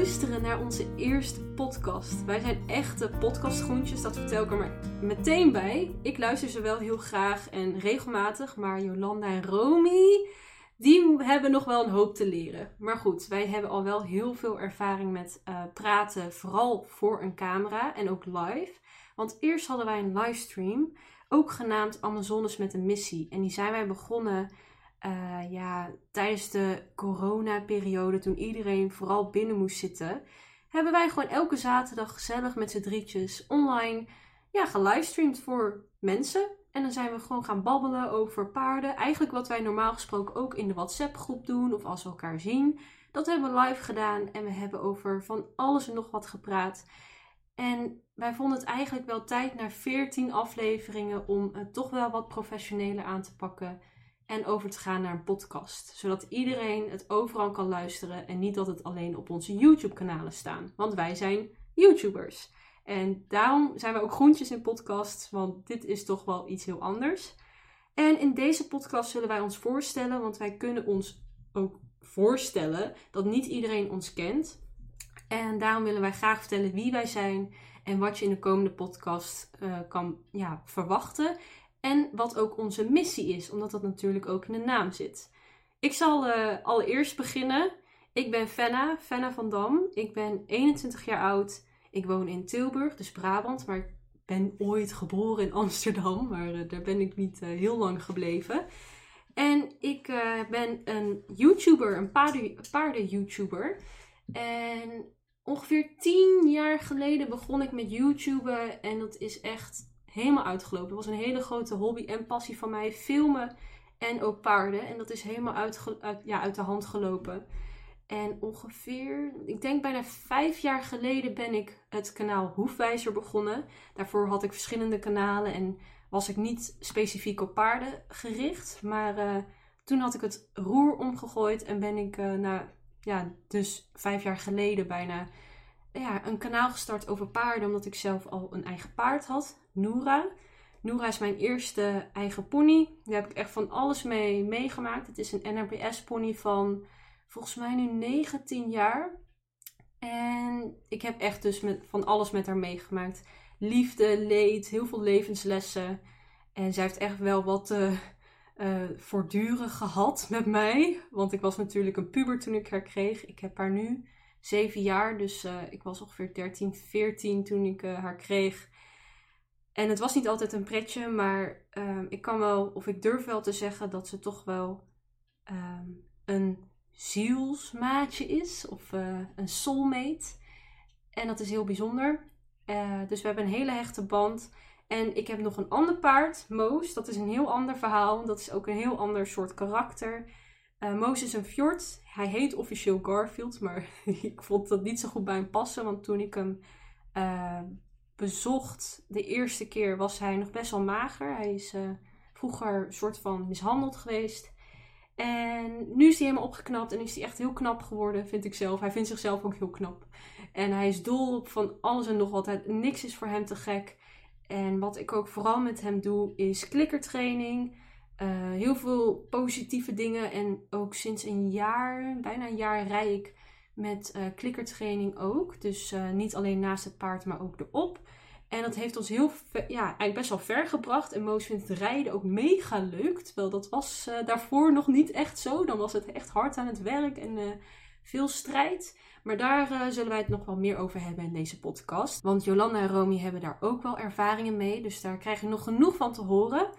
luisteren naar onze eerste podcast. Wij zijn echte podcastgroentjes, dat vertel ik er maar meteen bij. Ik luister ze wel heel graag en regelmatig, maar Jolanda en Romy, die hebben nog wel een hoop te leren. Maar goed, wij hebben al wel heel veel ervaring met uh, praten, vooral voor een camera en ook live. Want eerst hadden wij een livestream, ook genaamd Amazones met een missie. En die zijn wij begonnen uh, ja, tijdens de coronaperiode, toen iedereen vooral binnen moest zitten, hebben wij gewoon elke zaterdag gezellig met z'n drietjes online ja, gelivestreamd voor mensen. En dan zijn we gewoon gaan babbelen over paarden. Eigenlijk wat wij normaal gesproken ook in de WhatsApp groep doen of als we elkaar zien. Dat hebben we live gedaan en we hebben over van alles en nog wat gepraat. En wij vonden het eigenlijk wel tijd na 14 afleveringen om het toch wel wat professioneler aan te pakken en over te gaan naar een podcast. Zodat iedereen het overal kan luisteren en niet dat het alleen op onze YouTube-kanalen staan. Want wij zijn YouTubers. En daarom zijn we ook groentjes in podcasts, want dit is toch wel iets heel anders. En in deze podcast zullen wij ons voorstellen, want wij kunnen ons ook voorstellen dat niet iedereen ons kent. En daarom willen wij graag vertellen wie wij zijn en wat je in de komende podcast uh, kan ja, verwachten. En wat ook onze missie is, omdat dat natuurlijk ook in de naam zit. Ik zal uh, allereerst beginnen. Ik ben Fenna, Fenna van Dam. Ik ben 21 jaar oud. Ik woon in Tilburg, dus Brabant, maar ik ben ooit geboren in Amsterdam, maar uh, daar ben ik niet uh, heel lang gebleven. En ik ben een YouTuber, een paarden-YouTuber. En ongeveer 10 jaar geleden begon ik met YouTuben en dat is echt helemaal uitgelopen. Het was een hele grote hobby en passie van mij. Filmen en ook paarden. En dat is helemaal uit, ja, uit de hand gelopen. En ongeveer, ik denk bijna vijf jaar geleden ben ik het kanaal Hoefwijzer begonnen. Daarvoor had ik verschillende kanalen en was ik niet specifiek op paarden gericht. Maar uh, toen had ik het roer omgegooid en ben ik uh, na, ja, dus vijf jaar geleden bijna ja, een kanaal gestart over paarden. Omdat ik zelf al een eigen paard had. Noora. Noora is mijn eerste eigen pony. Daar heb ik echt van alles mee meegemaakt. Het is een NRBS pony van volgens mij nu 19 jaar. En ik heb echt dus met, van alles met haar meegemaakt. Liefde, leed, heel veel levenslessen. En zij heeft echt wel wat uh, gehad met mij. Want ik was natuurlijk een puber toen ik haar kreeg. Ik heb haar nu zeven jaar. Dus uh, ik was ongeveer 13, 14 toen ik haar kreeg. En het was niet altijd een pretje, maar um, ik kan wel, of ik durf wel te zeggen dat ze toch wel um, een zielsmaatje is, of uh, een soulmate. En dat is heel bijzonder. Dus we hebben een hele hechte band. En ik heb nog een ander paard, Moos. Dat is een heel ander verhaal. Dat is ook een heel ander soort karakter. Uh, Moos is een fjord. Hij heet officieel Garfield, maar ik vond dat niet zo goed bij hem passen. Want toen ik hem bezocht. De eerste keer was hij nog best wel mager. Hij is uh, vroeger soort van mishandeld geweest. En nu is hij helemaal opgeknapt en is hij echt heel knap geworden, vind ik zelf. Hij vindt zichzelf ook heel knap. En hij is dol op van alles en nog wat. Niks is voor hem te gek. En wat ik ook vooral met hem doe, is klikkertraining. Uh, heel veel positieve dingen. En ook sinds een jaar, bijna een jaar, rij ik met uh, klikkertraining ook. Dus uh, niet alleen naast het paard, maar ook erop. En dat heeft ons heel ja, eigenlijk best wel ver gebracht. En Moos vindt rijden ook mega leuk. Terwijl dat was daarvoor nog niet echt zo. Dan was het echt hard aan het werk en veel strijd. Maar daar zullen wij het nog wel meer over hebben in deze podcast. Want Jolanda en Romy hebben daar ook wel ervaringen mee. Dus daar krijg je nog genoeg van te horen.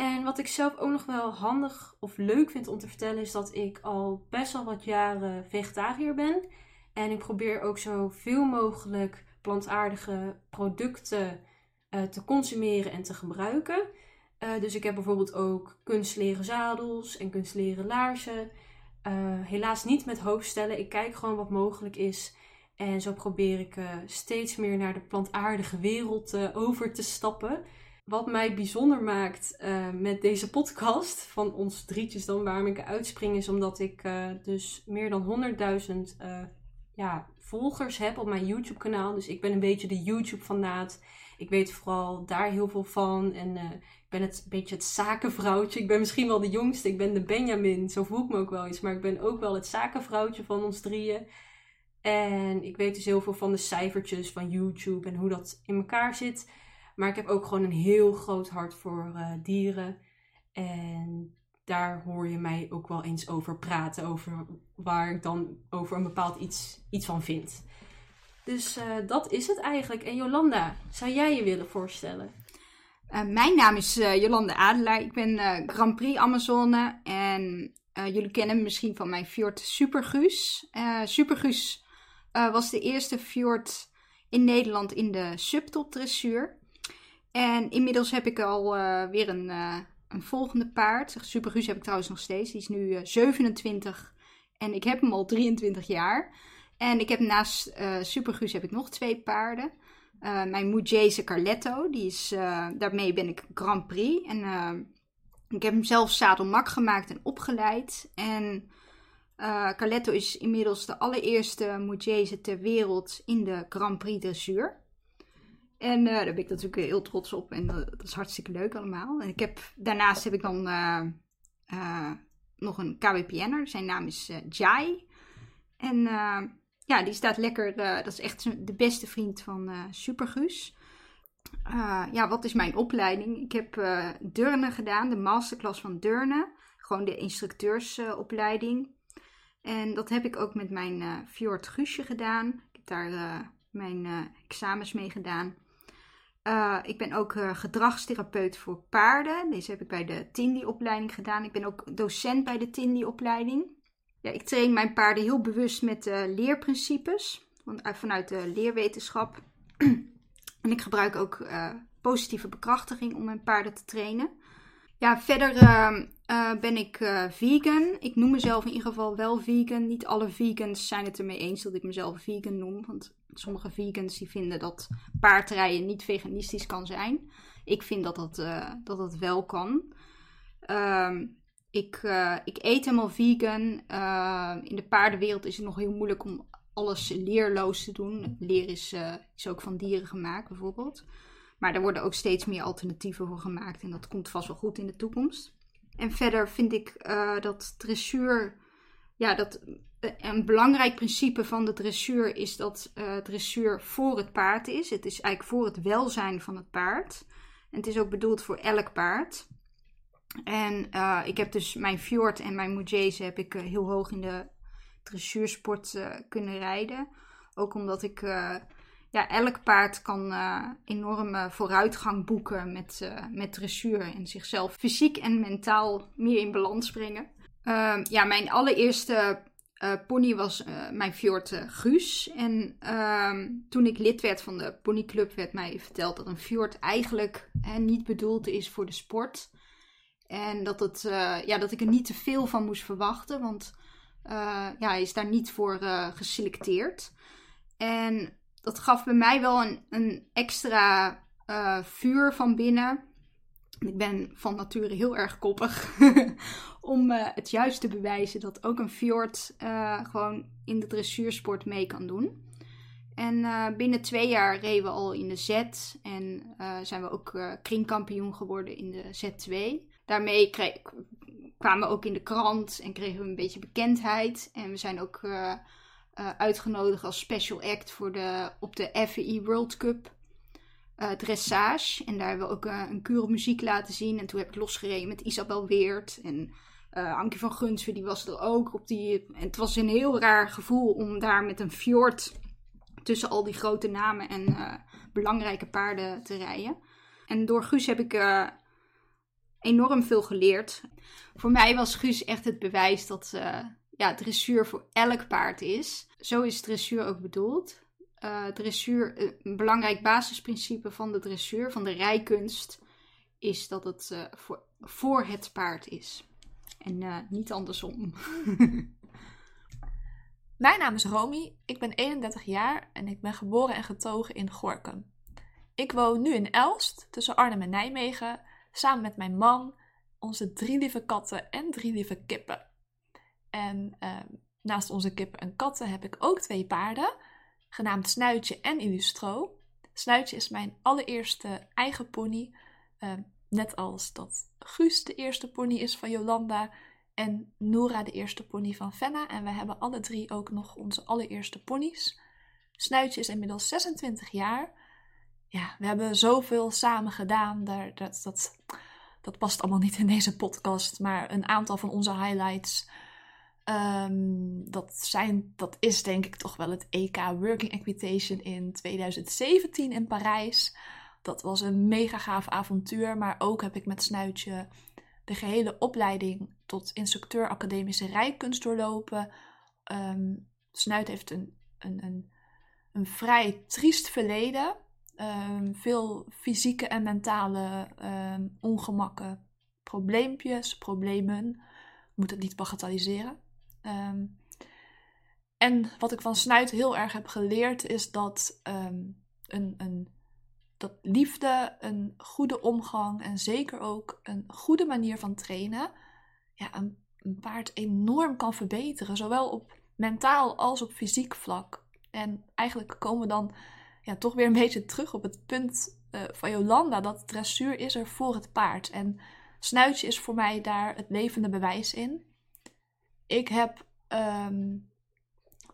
En wat ik zelf ook nog wel handig of leuk vind om te vertellen, is dat ik al best wel wat jaren vegetariër ben. En ik probeer ook zoveel mogelijk plantaardige producten uh, te consumeren en te gebruiken. Uh, dus ik heb bijvoorbeeld ook kunstleren zadels en kunstleren laarzen. Uh, helaas niet met hoofdstellen. Ik kijk gewoon wat mogelijk is. En zo probeer ik steeds meer naar de plantaardige wereld over te stappen. Wat mij bijzonder maakt uh, met deze podcast, van ons drietjes dan, waarom ik uitspring, is omdat ik uh, dus meer dan 100.000 uh, ja, volgers heb op mijn YouTube kanaal. Dus ik ben een beetje de YouTube fanaat. Ik weet vooral daar heel veel van. En ik ben het een beetje het zakenvrouwtje. Ik ben misschien wel de jongste. Ik ben de Benjamin. Zo voel ik me ook wel eens. Maar ik ben ook wel het zakenvrouwtje van ons drieën. En ik weet dus heel veel van de cijfertjes van YouTube en hoe dat in elkaar zit. Maar ik heb ook gewoon een heel groot hart voor uh, dieren. En daar hoor je mij ook wel eens over praten. Over waar ik dan over een bepaald iets, iets van vind. Dus uh, dat is het eigenlijk. En Jolanda, zou jij je willen voorstellen? Uh, mijn naam is Jolanda Adelaar. Ik ben Grand Prix Amazone. En jullie kennen me misschien van mijn fjord Superguus. Superguus was de eerste fjord in Nederland in de subtop dressuur. En inmiddels heb ik al weer een, een volgende paard. Superguus heb ik trouwens nog steeds. Die is nu 27 en ik heb hem al 23 jaar. En ik heb naast uh, Superguus heb ik nog twee paarden. Mijn Mujese Carletto, die is, daarmee ben ik Grand Prix. En ik heb hem zelf zadelmak gemaakt en opgeleid. En Carletto is inmiddels de allereerste Mujese ter wereld in de Grand Prix dressuur. En daar ben ik natuurlijk heel trots op en dat is hartstikke leuk allemaal. En ik heb, daarnaast heb ik dan nog een KWPN'er, zijn naam is Jai. En ja, die staat lekker. Dat is echt de beste vriend van Supergus. Uh, ja, wat is mijn opleiding? Ik heb Deurne gedaan, de masterclass van Deurne. Gewoon de instructeursopleiding. en dat heb ik ook met mijn Fjord Guusje gedaan. Ik heb daar mijn examens mee gedaan. Ik ben ook gedragstherapeut voor paarden. Deze heb ik bij de Tindy-opleiding gedaan. Ik ben ook docent bij de Tindy-opleiding. Ja, ik train mijn paarden heel bewust met uh, leerprincipes vanuit de leerwetenschap. en ik gebruik ook positieve bekrachtiging om mijn paarden te trainen. Ja, verder uh, ben ik vegan. Ik noem mezelf in ieder geval wel vegan. Niet alle vegans zijn het ermee eens dat ik mezelf vegan noem. Want sommige vegans die vinden dat paardrijden niet veganistisch kan zijn. Ik vind dat dat, dat, dat wel kan. Ehm ik, ik eet helemaal vegan. In de paardenwereld is het nog heel moeilijk om alles leerloos te doen. Leer is, is ook van dieren gemaakt, bijvoorbeeld. Maar er worden ook steeds meer alternatieven voor gemaakt. En dat komt vast wel goed in de toekomst. En verder vind ik dat dressuur. Ja, dat een belangrijk principe van de dressuur is dat dressuur voor het paard is. Het is eigenlijk voor het welzijn van het paard. En het is ook bedoeld voor elk paard. En ik heb dus mijn Fjord en mijn Mujese heb ik heel hoog in de dressuursport kunnen rijden. Ook omdat ik, ja, elk paard kan enorme vooruitgang boeken met, met dressuur. En zichzelf fysiek en mentaal meer in balans brengen. Ehm, ja, mijn allereerste pony was mijn Fjord Guus. En ehm, toen ik lid werd van de ponyclub werd mij verteld dat een Fjord eigenlijk niet bedoeld is voor de sport. En dat, het, uh, ja, dat ik er niet te veel van moest verwachten, want uh, ja, hij is daar niet voor uh, geselecteerd. En dat gaf bij mij wel een, een extra vuur van binnen. Ik ben van nature heel erg koppig om het juist te bewijzen dat ook een fjord gewoon in de dressuursport mee kan doen. En binnen twee jaar reden we al in de Z en zijn we ook kringkampioen geworden in de Z2 daarmee kwamen we ook in de krant en kregen we een beetje bekendheid. En we zijn ook uh, uh, uitgenodigd als special act voor de, op de FEI World Cup uh, dressage. En daar hebben we ook een kure muziek laten zien. En toen heb ik losgereden met Isabel Weert en Ankie van Gunsven, die was er ook. Op die, en het was een heel raar gevoel om daar met een fjord tussen al die grote namen en belangrijke paarden te rijden. En door Guus heb ik enorm veel geleerd. Voor mij was Guus echt het bewijs dat uh, ja, dressuur voor elk paard is. Zo is dressuur ook bedoeld. Uh, dressuur, eh, een belangrijk basisprincipe van de dressuur, van de rijkunst, is dat het uh, voor, voor het paard is. En niet andersom. Mijn naam is Romy, ik ben 31 jaar en ik ben geboren en getogen in Gorkum. Ik woon nu in Elst, tussen Arnhem en Nijmegen, Samen met mijn man, onze drie lieve katten en drie lieve kippen. En ehm, naast onze kippen en katten heb ik ook twee paarden, genaamd Snuitje en Illustro. Snuitje is mijn allereerste eigen pony, ehm, net als dat Guus de eerste pony is van Jolanda. En Noora de eerste pony van Fenna. En we hebben alle drie ook nog onze allereerste ponies. Snuitje is inmiddels 26 jaar. Ja, we hebben zoveel samen gedaan. Dat, dat, dat past allemaal niet in deze podcast. Maar een aantal van onze highlights. Ehm, dat, zijn, dat is denk ik toch wel het EK Working Equitation in 2017 in Parijs. Dat was een mega gaaf avontuur. Maar ook heb ik met Snuitje de gehele opleiding tot instructeur academische rijkunst doorlopen. Ehm, Snuit heeft een, een, een, een vrij triest verleden. Ehm, veel fysieke en mentale um, ongemakken, probleempjes, problemen. Moet het niet bagatelliseren. En wat ik van Snuit heel erg heb geleerd is dat een, een dat liefde, een goede omgang en zeker ook een goede manier van trainen ja, een, paard enorm kan verbeteren. Zowel op mentaal als op fysiek vlak. En eigenlijk komen we dan ja, toch weer een beetje terug op het punt uh, van Jolanda. Dat dressuur is er voor het paard. En snuitje is voor mij daar het levende bewijs in. Ik heb ehm,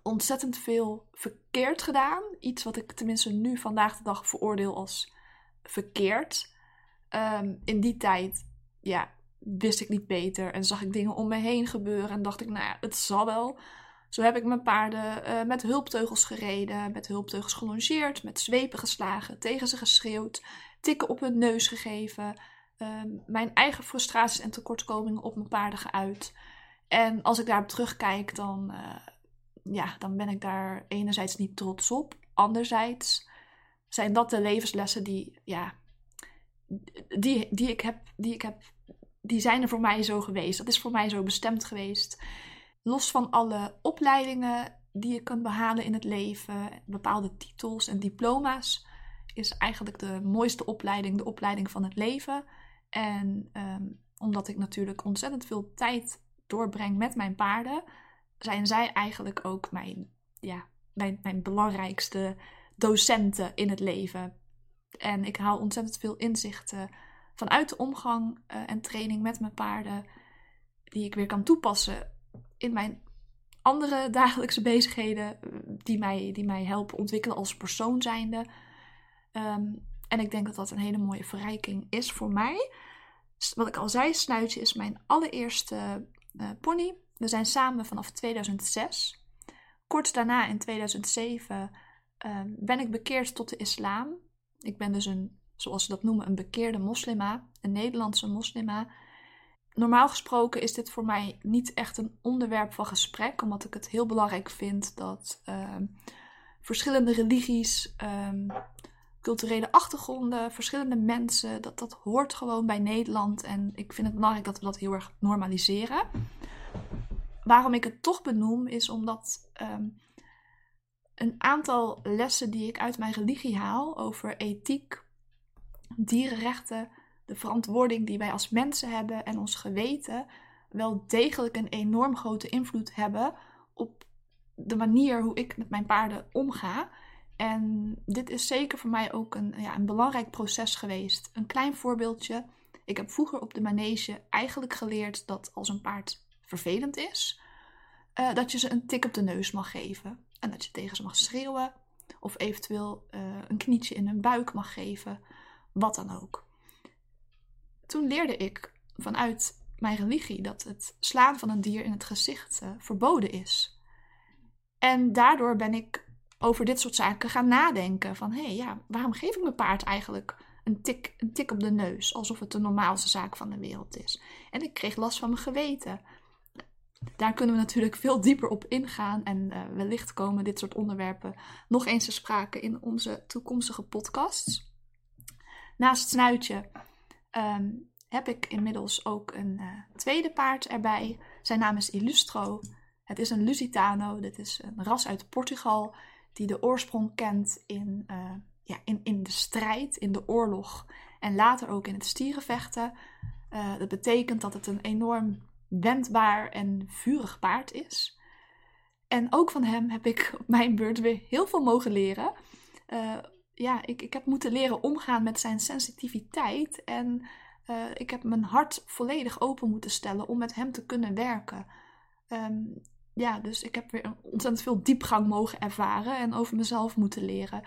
ontzettend veel verkeerd gedaan. Iets wat ik tenminste nu vandaag de dag veroordeel als verkeerd. Ehm, in die tijd, ja, wist ik niet beter en zag ik dingen om me heen gebeuren en dacht ik, nou ja, het zal wel. Zo heb ik mijn paarden uh, met hulpteugels gereden, met hulpteugels gelongeerd, met zwepen geslagen, tegen ze geschreeuwd, tikken op hun neus gegeven, ehm, mijn eigen frustraties en tekortkomingen op mijn paarden geuit. En als ik daarop terugkijk, dan, uh, ja, dan ben ik daar enerzijds niet trots op. Anderzijds zijn dat de levenslessen die, ja, die, die, ik heb, die ik heb die zijn er voor mij zo geweest. Dat is voor mij zo bestemd geweest. Los van alle opleidingen die je kunt behalen in het leven, bepaalde titels en diploma's, is eigenlijk de mooiste opleiding de opleiding van het leven. En ehm, omdat ik natuurlijk ontzettend veel tijd doorbreng met mijn paarden, zijn zij eigenlijk ook mijn, ja, mijn, mijn belangrijkste docenten in het leven. En ik haal ontzettend veel inzichten vanuit de omgang uh, en training met mijn paarden, die ik weer kan toepassen in mijn andere dagelijkse bezigheden, eh, die mij, die mij helpen ontwikkelen als persoon zijnde. Um, en ik denk dat dat een hele mooie verrijking is voor mij. Wat ik al zei, Snuitje is mijn allereerste uh, pony. We zijn samen vanaf 2006. Kort daarna, in 2007, uh, ben ik bekeerd tot de islam. Ik ben dus een zoals ze dat noemen, een bekeerde moslima, een Nederlandse moslima. Normaal gesproken is dit voor mij niet echt een onderwerp van gesprek, omdat ik het heel belangrijk vind dat uh, verschillende religies, um, culturele achtergronden, verschillende mensen, dat dat hoort gewoon bij Nederland. En ik vind het belangrijk dat we dat heel erg normaliseren. Waarom ik het toch benoem, is omdat um, een aantal lessen die ik uit mijn religie haal over ethiek, dierenrechten, de verantwoording die wij als mensen hebben en ons geweten wel degelijk een enorm grote invloed hebben op de manier hoe ik met mijn paarden omga. En dit is zeker voor mij ook een, ja, een belangrijk proces geweest. Een klein voorbeeldje. Ik heb vroeger op de manege eigenlijk geleerd dat als een paard vervelend is, uh, dat je ze een tik op de neus mag geven. En dat je tegen ze mag schreeuwen. Of eventueel uh, een knietje in hun buik mag geven wat dan ook. Toen leerde ik vanuit mijn religie dat het slaan van een dier in het gezicht uh, verboden is. En daardoor ben ik over dit soort zaken gaan nadenken. Van hé, hey, ja, waarom geef ik mijn paard eigenlijk een tik, een tik op de neus? Alsof het de normaalste zaak van de wereld is. En ik kreeg last van mijn geweten. Daar kunnen we natuurlijk veel dieper op ingaan. En uh, wellicht komen dit soort onderwerpen nog eens te sprake in onze toekomstige podcasts. Naast Snuitje ehm, heb ik inmiddels ook een uh, tweede paard erbij. Zijn naam is Illustro. Het is een Lusitano. Dit is een ras uit Portugal die de oorsprong kent in, uh, ja, in, in de strijd, in de oorlog en later ook in het stierenvechten. Uh, dat betekent dat het een enorm wendbaar en vurig paard is. En ook van hem heb ik op mijn beurt weer heel veel mogen leren. Uh, ja, ik, ik heb moeten leren omgaan met zijn sensitiviteit en ik heb mijn hart volledig open moeten stellen om met hem te kunnen werken. Um, ja, dus ik heb weer ontzettend veel diepgang mogen ervaren en over mezelf moeten leren.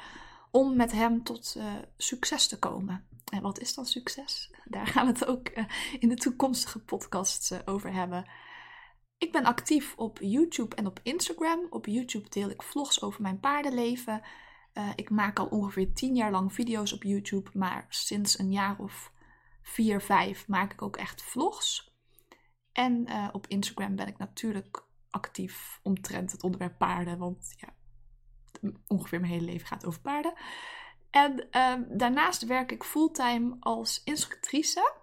Om met hem tot uh, succes te komen. En wat is dan succes? Daar gaan we het ook uh, in de toekomstige podcasts over hebben. Ik ben actief op YouTube en op Instagram. Op YouTube deel ik vlogs over mijn paardenleven. Ik maak al ongeveer tien jaar lang video's op YouTube, maar sinds een jaar of vier, vijf maak ik ook echt vlogs. En op Instagram ben ik natuurlijk actief omtrent het onderwerp paarden, want ja, ongeveer mijn hele leven gaat over paarden. En uh, daarnaast werk ik fulltime als instructrice.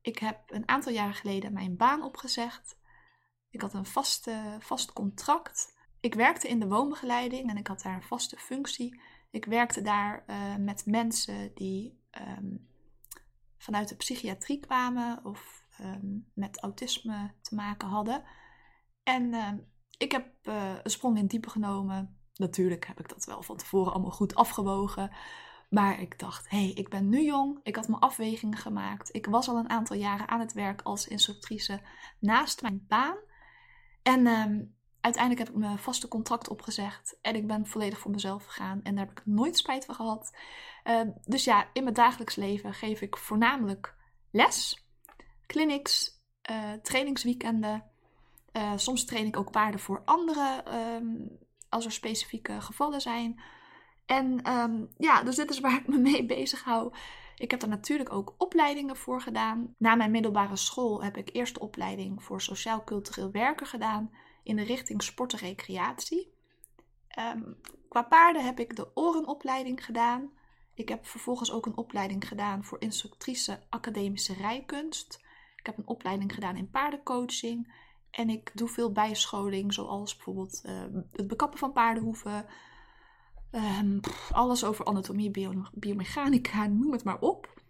Ik heb een aantal jaren geleden mijn baan opgezegd. Ik had een vaste, vast contract. Ik werkte in de woonbegeleiding en ik had daar een vaste functie. Ik werkte daar uh, met mensen die um, vanuit de psychiatrie kwamen of um, met autisme te maken hadden. En uh, ik heb uh, een sprong in diepe genomen. Natuurlijk heb ik dat wel van tevoren allemaal goed afgewogen. Maar ik dacht, hé, hey, ik ben nu jong. Ik had mijn afwegingen gemaakt. Ik was al een aantal jaren aan het werk als instructrice naast mijn baan. En um, uiteindelijk heb ik mijn vaste contract opgezegd. En ik ben volledig voor mezelf gegaan. En daar heb ik nooit spijt van gehad. Uh, dus ja, in mijn dagelijks leven geef ik voornamelijk les, clinics, uh, trainingsweekenden. Uh, soms train ik ook paarden voor anderen um, als er specifieke gevallen zijn. En um, ja, dus dit is waar ik me mee bezig hou. Ik heb er natuurlijk ook opleidingen voor gedaan. Na mijn middelbare school heb ik eerst de opleiding voor sociaal-cultureel werker gedaan in de richting sport en recreatie. Um, qua paarden heb ik de orenopleiding gedaan. Ik heb vervolgens ook een opleiding gedaan voor instructrice academische rijkunst. Ik heb een opleiding gedaan in paardencoaching. En ik doe veel bijscholing, zoals bijvoorbeeld uh, het bekappen van paardenhoeven. Pff, alles over anatomie, bio biomechanica, noem het maar op.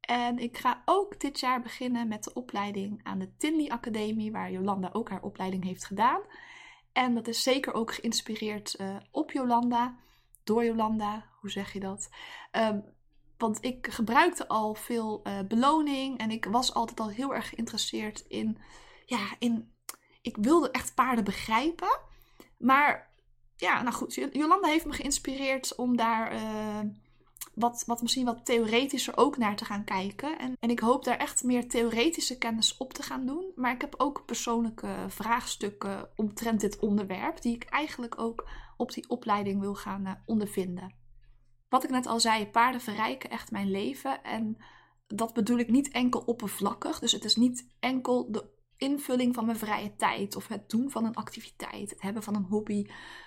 En ik ga ook dit jaar beginnen met de opleiding aan de Tinley Academie, waar Jolanda ook haar opleiding heeft gedaan. En dat is zeker ook geïnspireerd uh, op Jolanda, door Jolanda, hoe zeg je dat? Um, want ik gebruikte al veel uh, beloning en ik was altijd al heel erg geïnteresseerd in, ja, in, ik wilde echt paarden begrijpen. Maar ja, nou goed, Jolanda heeft me geïnspireerd om daar uh, wat, wat misschien wat theoretischer ook naar te gaan kijken. En, en ik hoop daar echt meer theoretische kennis op te gaan doen. Maar ik heb ook persoonlijke vraagstukken omtrent dit onderwerp, die ik eigenlijk ook op die opleiding wil gaan uh, ondervinden. Wat ik net al zei, paarden verrijken echt mijn leven. En dat bedoel ik niet enkel oppervlakkig. Dus het is niet enkel de invulling van mijn vrije tijd of het doen van een activiteit, het hebben van een hobby,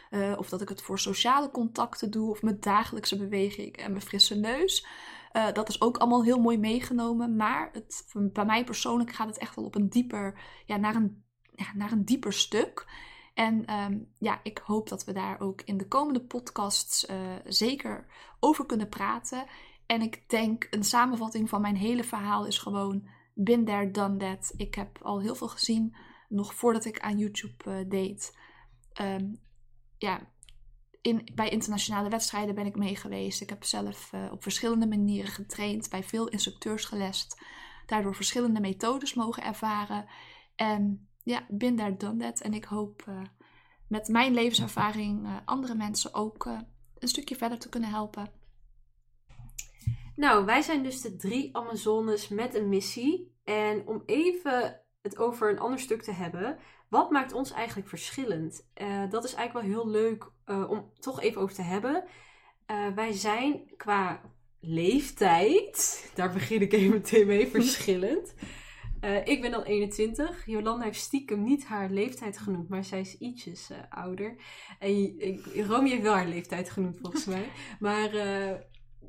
uh, of dat ik het voor sociale contacten doe of mijn dagelijkse beweging en mijn frisse neus. Uh, dat is ook allemaal heel mooi meegenomen, maar het, bij mij persoonlijk gaat het echt wel op een dieper, ja, naar een, ja, naar een dieper stuk. En um, ja, ik hoop dat we daar ook in de komende podcasts uh, zeker over kunnen praten. En ik denk een samenvatting van mijn hele verhaal is gewoon been there, done that. Ik heb al heel veel gezien, nog voordat ik aan YouTube uh, deed. Um, ja, in, bij internationale wedstrijden ben ik mee geweest. Ik heb zelf uh, op verschillende manieren getraind, bij veel instructeurs gelest. Daardoor verschillende methodes mogen ervaren. En ja, been there, done that. En ik hoop uh, met mijn levenservaring andere mensen ook een stukje verder te kunnen helpen. Nou, wij zijn dus de drie Amazones met een missie. En om even het over een ander stuk te hebben. Wat maakt ons eigenlijk verschillend? Uh, dat is eigenlijk wel heel leuk uh, om toch even over te hebben. Uh, wij zijn qua leeftijd, daar begin ik even meteen mee, verschillend. ik ben al 21. Jolanda heeft stiekem niet haar leeftijd genoemd, maar zij is ietsjes ouder. En Romy heeft wel haar leeftijd genoemd volgens mij. Maar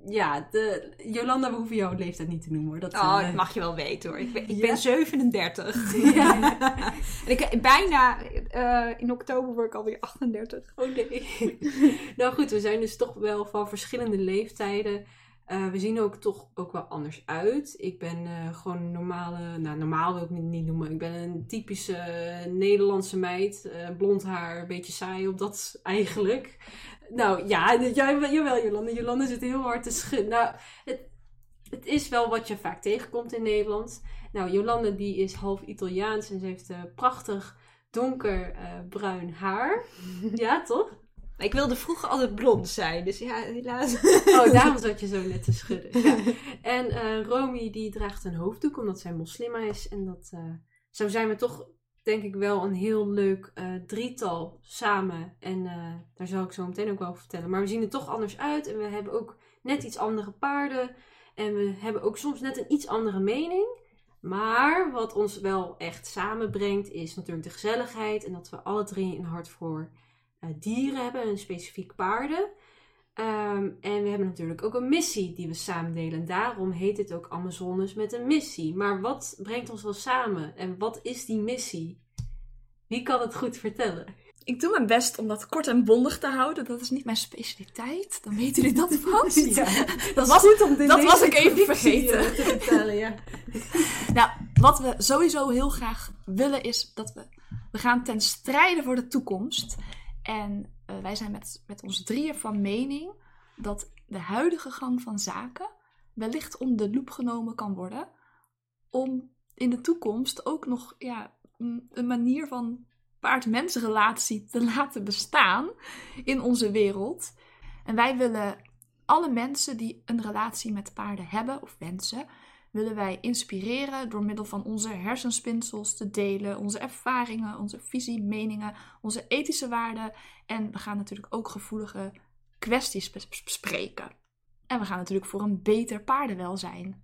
ja, de, Jolanda, we hoeven jouw leeftijd niet te noemen hoor. Dat, oh, uh, dat mag je wel weten hoor. Ik ben, ik ja. ben 37. Ja. en ik, bijna, uh, in oktober word ik alweer 38. Oh nee. nou goed, we zijn dus toch wel van verschillende leeftijden. Uh, we zien ook toch ook wel anders uit. Ik ben gewoon een normale, nou normaal wil ik het niet noemen. Ik ben een typische Nederlandse meid. blond haar, een beetje saai op dat eigenlijk. Nou ja, jij, jawel Jolanda. Jolanda zit heel hard te schudden. Nou, het, het is wel wat je vaak tegenkomt in Nederland. Nou, Jolande die is half Italiaans en ze heeft prachtig donker uh, bruin haar. ja, toch? Ik wilde vroeger altijd blond zijn, dus ja, helaas. Oh, daarom zat je zo net te schudden. Ja. En uh, Romy die draagt een hoofddoek omdat zij moslima is. En dat, uh, zo zijn we toch, denk ik, wel een heel leuk uh, drietal samen. En daar zal ik zo meteen ook wel over vertellen. Maar we zien er toch anders uit en we hebben ook net iets andere paarden. En we hebben ook soms net een iets andere mening. Maar wat ons wel echt samenbrengt is natuurlijk de gezelligheid. En dat we alle drie een hart voor dieren hebben, en specifiek paarden. Um, en we hebben natuurlijk ook een missie die we samen delen. Daarom heet het ook Amazones met een missie. Maar wat brengt ons wel samen? En wat is die missie? Wie kan het goed vertellen? Ik doe mijn best om dat kort en bondig te houden. Dat is niet mijn specialiteit. Dan weten jullie dat vast. ja, dat was goed om dit Dat was ik even vergeten. te vertellen, ja. nou, wat we sowieso heel graag willen is dat we... We gaan ten strijde voor de toekomst. En uh, wij zijn met, met ons drieën van mening dat de huidige gang van zaken wellicht onder de loep genomen kan worden. Om in de toekomst ook nog ja, een manier van paard-mens-relatie te laten bestaan in onze wereld. En wij willen alle mensen die een relatie met paarden hebben of wensen, willen wij inspireren door middel van onze hersenspinsels te delen, onze ervaringen, onze visie, meningen, onze ethische waarden. En we gaan natuurlijk ook gevoelige kwesties bespreken. En we gaan natuurlijk voor een beter paardenwelzijn.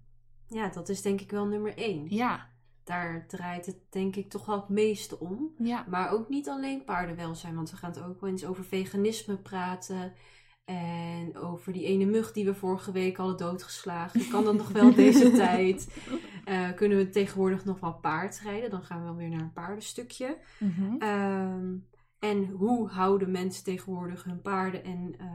Ja, dat is denk ik wel nummer één. Ja. Daar draait het denk ik toch wel het meeste om. Ja. Maar ook niet alleen paardenwelzijn, want we gaan het ook wel eens over veganisme praten. En over die ene mug die we vorige week hadden doodgeslagen. Kan dat nog wel deze tijd? Uh, kunnen we tegenwoordig nog wel paardrijden? Dan gaan we wel weer naar een paardenstukje. Mm -hmm. um, en hoe houden mensen tegenwoordig hun paarden? En uh,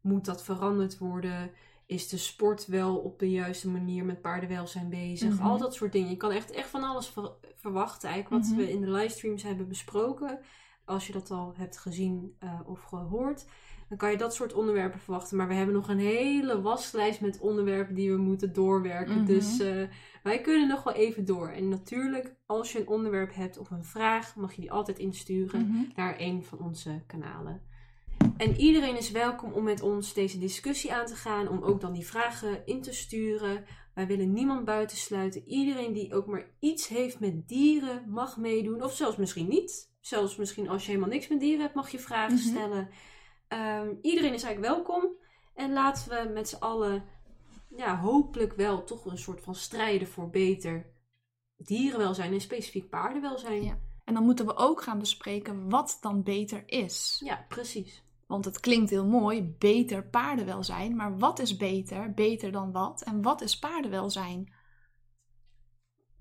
moet dat veranderd worden? Is de sport wel op de juiste manier met paardenwelzijn bezig? Mhm. Mm -hmm. Al dat soort dingen. Je kan echt, echt van alles ver verwachten. Eigenlijk wat Mhm. we in de livestreams hebben besproken. Als je dat al hebt gezien uh, of gehoord dan kan je dat soort onderwerpen verwachten. Maar we hebben nog een hele waslijst met onderwerpen die we moeten doorwerken. Mhm. Dus uh, wij kunnen nog wel even door. En natuurlijk, als je een onderwerp hebt of een vraag, mag je die altijd insturen Mhm. naar een van onze kanalen. En iedereen is welkom om met ons deze discussie aan te gaan, om ook dan die vragen in te sturen. Wij willen niemand buitensluiten. Iedereen die ook maar iets heeft met dieren mag meedoen, of zelfs misschien niet. Zelfs misschien als je helemaal niks met dieren hebt, mag je vragen Mhm. stellen. Um, iedereen is eigenlijk welkom. En laten we met z'n allen, ja, hopelijk wel toch een soort van strijden voor beter dierenwelzijn en specifiek paardenwelzijn. Ja. En dan moeten we ook gaan bespreken wat dan beter is. Ja, precies. Want het klinkt heel mooi, beter paardenwelzijn. Maar wat is beter? Beter dan wat? En wat is paardenwelzijn?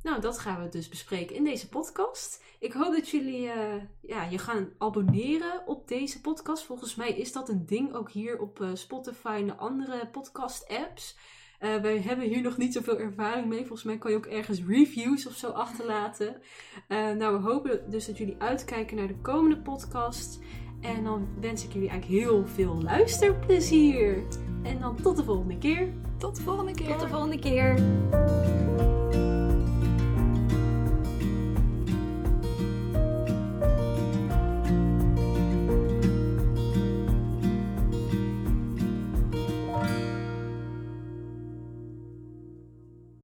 Nou, dat gaan we dus bespreken in deze podcast. Ik hoop dat jullie uh, ja, je gaan abonneren op deze podcast. Volgens mij is dat een ding ook hier op uh, Spotify en de andere podcast-apps. Uh, wij hebben hier nog niet zoveel ervaring mee. Volgens mij kan je ook ergens reviews of zo achterlaten. nou, we hopen dus dat jullie uitkijken naar de komende podcast. En dan wens ik jullie eigenlijk heel veel luisterplezier. En dan tot de volgende keer. Tot de volgende keer. Tot de volgende keer.